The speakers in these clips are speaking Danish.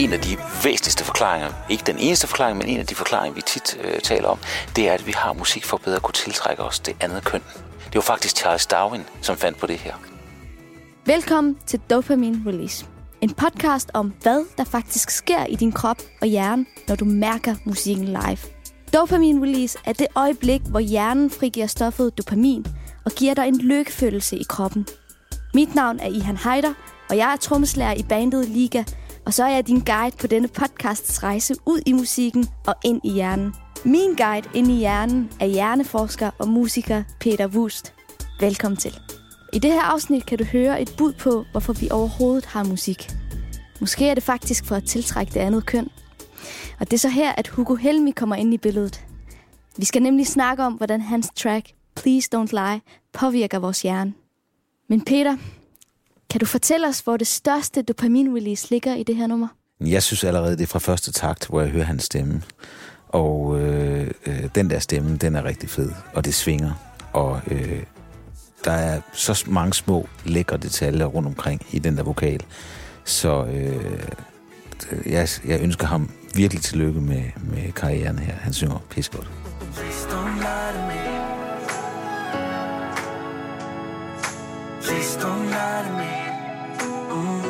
En af de væsentligste forklaringer, ikke den eneste forklaring, men en af de forklaringer, vi tit øh, taler om, det er, at vi har musik for bedre at kunne tiltrække os det andet køn. Det var faktisk Charles Darwin, som fandt på det her. Velkommen til Dopamine Release. En podcast om, hvad der faktisk sker i din krop og hjerne, når du mærker musikken live. Dopamine Release er det øjeblik, hvor hjernen frigiver stoffet dopamin og giver dig en lykkefølelse i kroppen. Mit navn er Ihan Heider, og jeg er trommeslager i bandet Liga, og så er jeg din guide på denne podcasts rejse ud i musikken og ind i hjernen. Min guide ind i hjernen er hjerneforsker og musiker Peter Wust. Velkommen til. I det her afsnit kan du høre et bud på, hvorfor vi overhovedet har musik. Måske er det faktisk for at tiltrække det andet køn. Og det er så her, at Hugo Helmi kommer ind i billedet. Vi skal nemlig snakke om, hvordan hans track Please Don't Lie påvirker vores hjerne. Men Peter, kan du fortælle os, hvor det største dopamin-release ligger i det her nummer? Jeg synes allerede, det er fra første takt, hvor jeg hører hans stemme. Og øh, øh, den der stemme, den er rigtig fed, og det svinger. Og øh, der er så mange små, lækre detaljer rundt omkring i den der vokal. Så øh, jeg, jeg ønsker ham virkelig tillykke med, med karrieren her. Han synger pissegodt. Please don't lie to me. Please don't lie to me. Mm.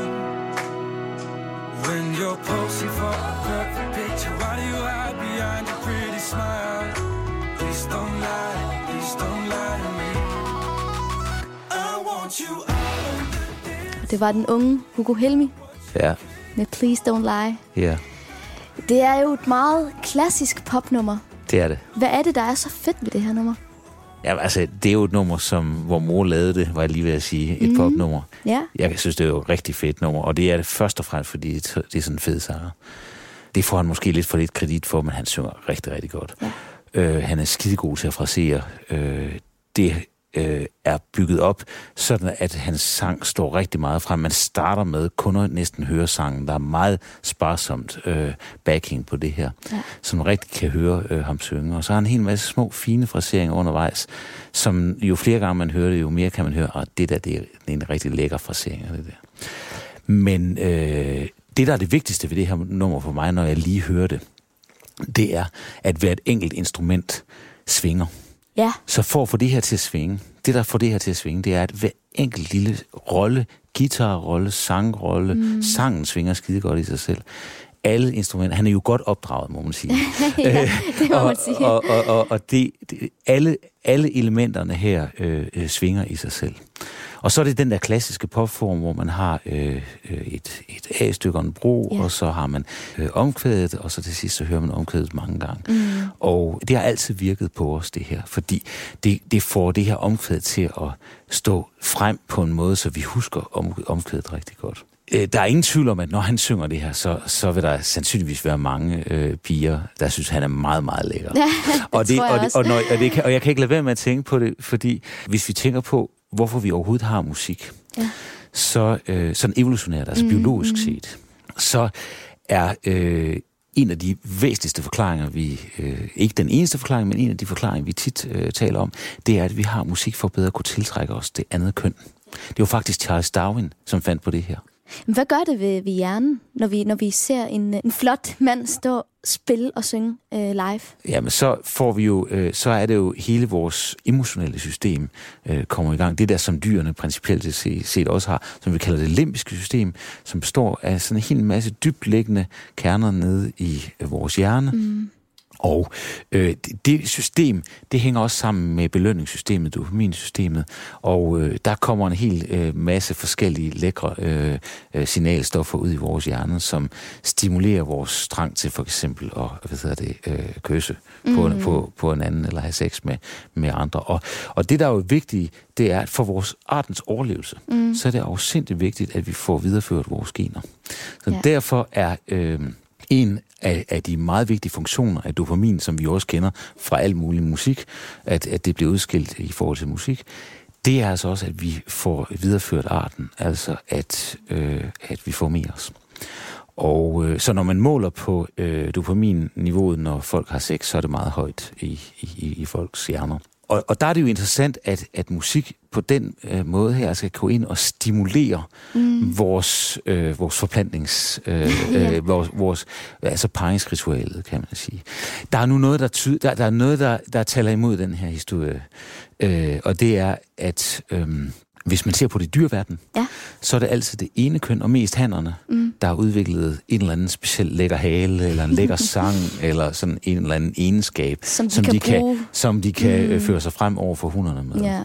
When you're posing for a perfect picture, why do you hide behind a pretty smile? Please don't lie, please don't lie to me. I want you out Det var den unge Hugo Helmi. Ja. Med Please Don't Lie. Ja. Det er jo et meget klassisk popnummer. Det er det. Hvad er det, der er så fedt ved det her nummer? Ja, altså, det er jo et nummer, som, hvor mor lavede det, var jeg lige ved at sige. Et mm. popnummer. Ja. Jeg synes, det er jo et rigtig fedt nummer, og det er det først og fremmest, fordi det er sådan en fed sanger. Det får han måske lidt for lidt kredit for, men han synger rigtig, rigtig godt. Ja. Øh, han er skidegod til at frasere. Øh, det øh, er bygget op, sådan at hans sang står rigtig meget frem. Man starter med kun at næsten høre sangen. Der er meget sparsomt øh, backing på det her, ja. som man rigtig kan høre øh, ham synge. Og så har han en hel masse små, fine fraseringer undervejs, som jo flere gange man hører det, jo mere kan man høre, at det der det er en rigtig lækker frasering. Det der. Men øh, det, der er det vigtigste ved det her nummer for mig, når jeg lige hører det, det er, at hvert enkelt instrument svinger. Ja. Så for at få det her til at svinge, det der får det her til at svinge, det er, at hver enkelt lille rolle, guitarrolle, sangrolle, mm. sangen svinger skide godt i sig selv. Alle instrumenter, han er jo godt opdraget, må man sige. ja, det må man sige. og, og, og, og det, det, alle, alle elementerne her øh, øh, svinger i sig selv. Og så er det den der klassiske popform, hvor man har øh, øh, et, et A-stykke og en bro, ja. og så har man øh, omkvædet, og så til sidst så hører man omkvædet mange gange. Mm. Og det har altid virket på os, det her, fordi det, det får det her omkvæd til at stå frem på en måde, så vi husker om, omkvædet rigtig godt. Øh, der er ingen tvivl om, at når han synger det her, så, så vil der sandsynligvis være mange øh, piger, der synes, han er meget, meget lækker. Ja, det og, det, og, det, og, når, og, det kan, og jeg kan ikke lade være med at tænke på det, fordi hvis vi tænker på, hvorfor vi overhovedet har musik, ja. så øh, sådan evolutionært, altså mm, biologisk mm. set, så er øh, en af de væsentligste forklaringer, vi, øh, ikke den eneste forklaring, men en af de forklaringer, vi tit øh, taler om, det er, at vi har musik for bedre at kunne tiltrække os det andet køn. Det var faktisk Charles Darwin, som fandt på det her. Hvad gør det ved, ved hjernen, når vi, når vi ser en, en flot mand stå spille og synge øh, live? Jamen, så får vi jo, øh, så er det jo hele vores emotionelle system øh, kommer i gang. Det der, som dyrene principielt set også har, som vi kalder det limbiske system, som består af sådan en hel masse dybtliggende kerner nede i øh, vores hjerne. Mm og øh, det system, det hænger også sammen med belønningssystemet, dopaminsystemet, og øh, der kommer en hel øh, masse forskellige lækre øh, øh, signalstoffer ud i vores hjerne, som stimulerer vores trang til for eksempel at hvad hedder det, øh, kysse mm. på, på, på en anden, eller have sex med, med andre. Og, og det, der er jo vigtigt, det er, at for vores artens overlevelse, mm. så er det afsindigt vigtigt, at vi får videreført vores gener. Så ja. derfor er... Øh, en af, af de meget vigtige funktioner af dopamin, som vi også kender fra al mulig musik, at, at det bliver udskilt i forhold til musik, det er altså også, at vi får videreført arten, altså at, øh, at vi formerer os. Og øh, så når man måler på øh, dopaminniveauet, når folk har sex, så er det meget højt i, i, i folks hjerner og, og der er det jo interessant, at, at musik på den øh, måde her skal gå ind og stimulere mm. vores, øh, vores forplantnings... Øh, ja. øh, vores, vores, altså paringsritualet, kan man sige. Der er nu noget, der, ty, der, der, er noget, der, der taler imod den her historie, øh, og det er, at... Øh, hvis man ser på det dyrverden, ja. så er det altid det ene køn, og mest hannerne, mm. der har udviklet en eller anden speciel lækker hale, eller en lækker sang, eller sådan en eller anden egenskab, som de som kan, de kan, som de kan mm. føre sig frem over for hunderne med. Ja.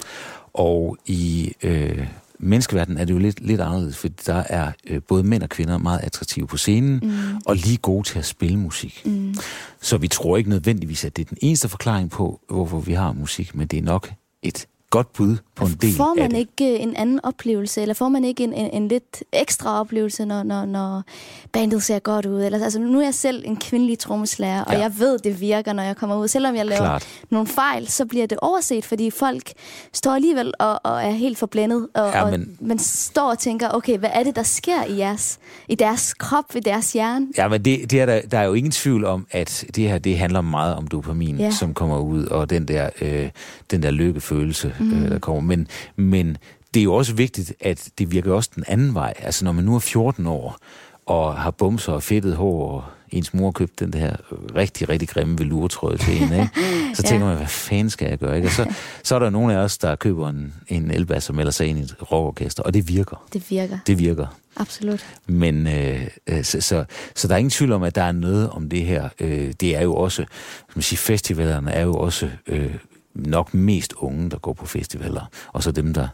Og i øh, menneskeverdenen er det jo lidt, lidt anderledes, for der er øh, både mænd og kvinder meget attraktive på scenen, mm. og lige gode til at spille musik. Mm. Så vi tror ikke nødvendigvis, at det er den eneste forklaring på, hvorfor vi har musik, men det er nok et godt bud på en del Får man af ikke øh, en anden oplevelse, eller får man ikke en, en, en lidt ekstra oplevelse, når, når, når bandet ser godt ud? Eller, altså, nu er jeg selv en kvindelig trommeslager, ja. og jeg ved, det virker, når jeg kommer ud. Selvom jeg laver Klart. nogle fejl, så bliver det overset, fordi folk står alligevel og, og er helt forblændet, og, ja, men... og man står og tænker, okay, hvad er det, der sker i, jeres, i deres krop, i deres hjerne? Ja, men det, det er der, der er jo ingen tvivl om, at det her, det handler meget om dopamin, ja. som kommer ud, og den der, øh, den der lykkefølelse, mm. øh, der kommer. Men, men det er jo også vigtigt, at det virker også den anden vej. Altså når man nu er 14 år, og har bumser og fedtet hår, og ens mor købte den der rigtig, rigtig grimme velurtrøje til en, ikke? så tænker ja. man, hvad fanden skal jeg gøre? Ikke? Og så, så er der nogle af os, der køber en, en elbass som melder sig ind i et rockorkester, og det virker. Det virker. Det virker. Absolut. Men øh, øh, så, så, så der er ingen tvivl om, at der er noget om det her. Øh, det er jo også, som man siger, festivalerne er jo også øh, nok mest unge, der går på festivaler, og så dem, der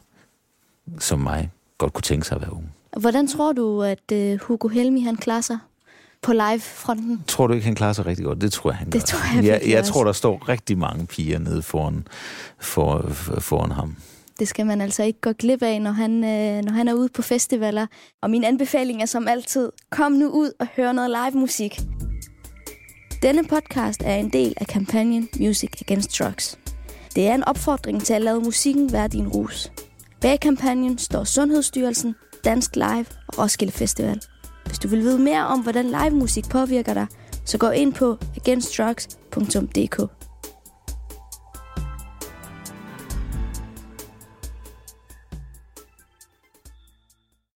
som mig godt kunne tænke sig at være unge. Hvordan tror du, at uh, Hugo Helmi han klarer sig på live-fronten? Tror du ikke, han klarer sig rigtig godt? Det tror jeg, han det gør. Tror jeg, jeg, jeg tror, der står rigtig mange piger nede foran, for, for, foran ham. Det skal man altså ikke gå glip af, når han, øh, når han er ude på festivaler. Og min anbefaling er som altid, kom nu ud og hør noget live musik. Denne podcast er en del af kampagnen Music Against Drugs. Det er en opfordring til at lade musikken være din rus. Bag kampagnen står Sundhedsstyrelsen, Dansk Live og Roskilde Festival. Hvis du vil vide mere om, hvordan live musik påvirker dig, så gå ind på againstdrugs.dk.